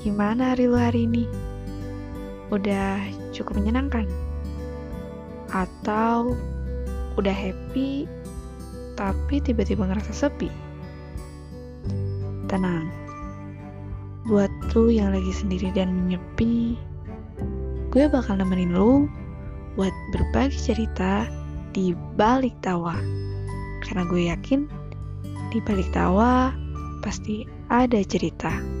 Gimana hari lu hari ini? Udah cukup menyenangkan? Atau udah happy tapi tiba-tiba ngerasa sepi? Tenang, buat lu yang lagi sendiri dan menyepi, gue bakal nemenin lu buat berbagi cerita di balik tawa. Karena gue yakin di balik tawa pasti ada cerita.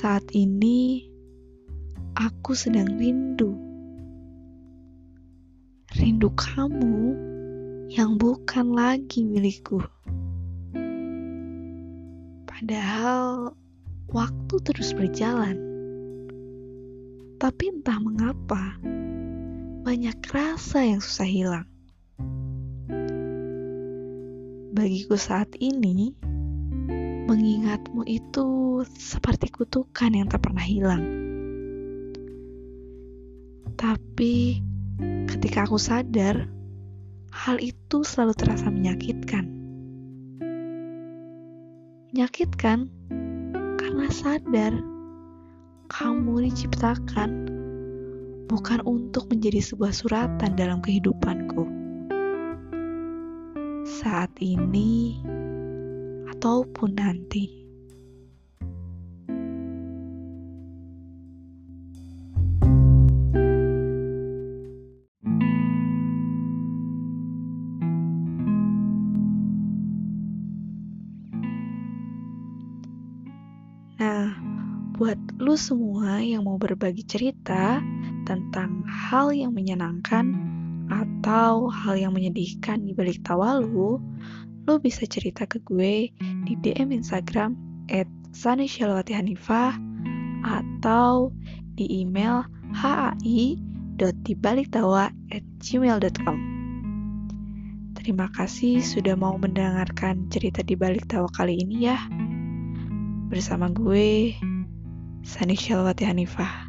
Saat ini aku sedang rindu. Rindu kamu yang bukan lagi milikku. Padahal waktu terus berjalan. Tapi entah mengapa banyak rasa yang susah hilang. Bagiku saat ini, mengingatmu itu seperti kutukan yang tak pernah hilang. Tapi ketika aku sadar, hal itu selalu terasa menyakitkan. Menyakitkan karena sadar kamu diciptakan bukan untuk menjadi sebuah suratan dalam kehidupanku. Saat ini ataupun nanti. Nah, buat lu semua yang mau berbagi cerita tentang hal yang menyenangkan atau hal yang menyedihkan di balik tawa lu, lu bisa cerita ke gue di DM Instagram at atau di email hai.dibaliktawa at gmail.com Terima kasih sudah mau mendengarkan cerita di balik tawa kali ini ya. Bersama gue, Sani Hanifah.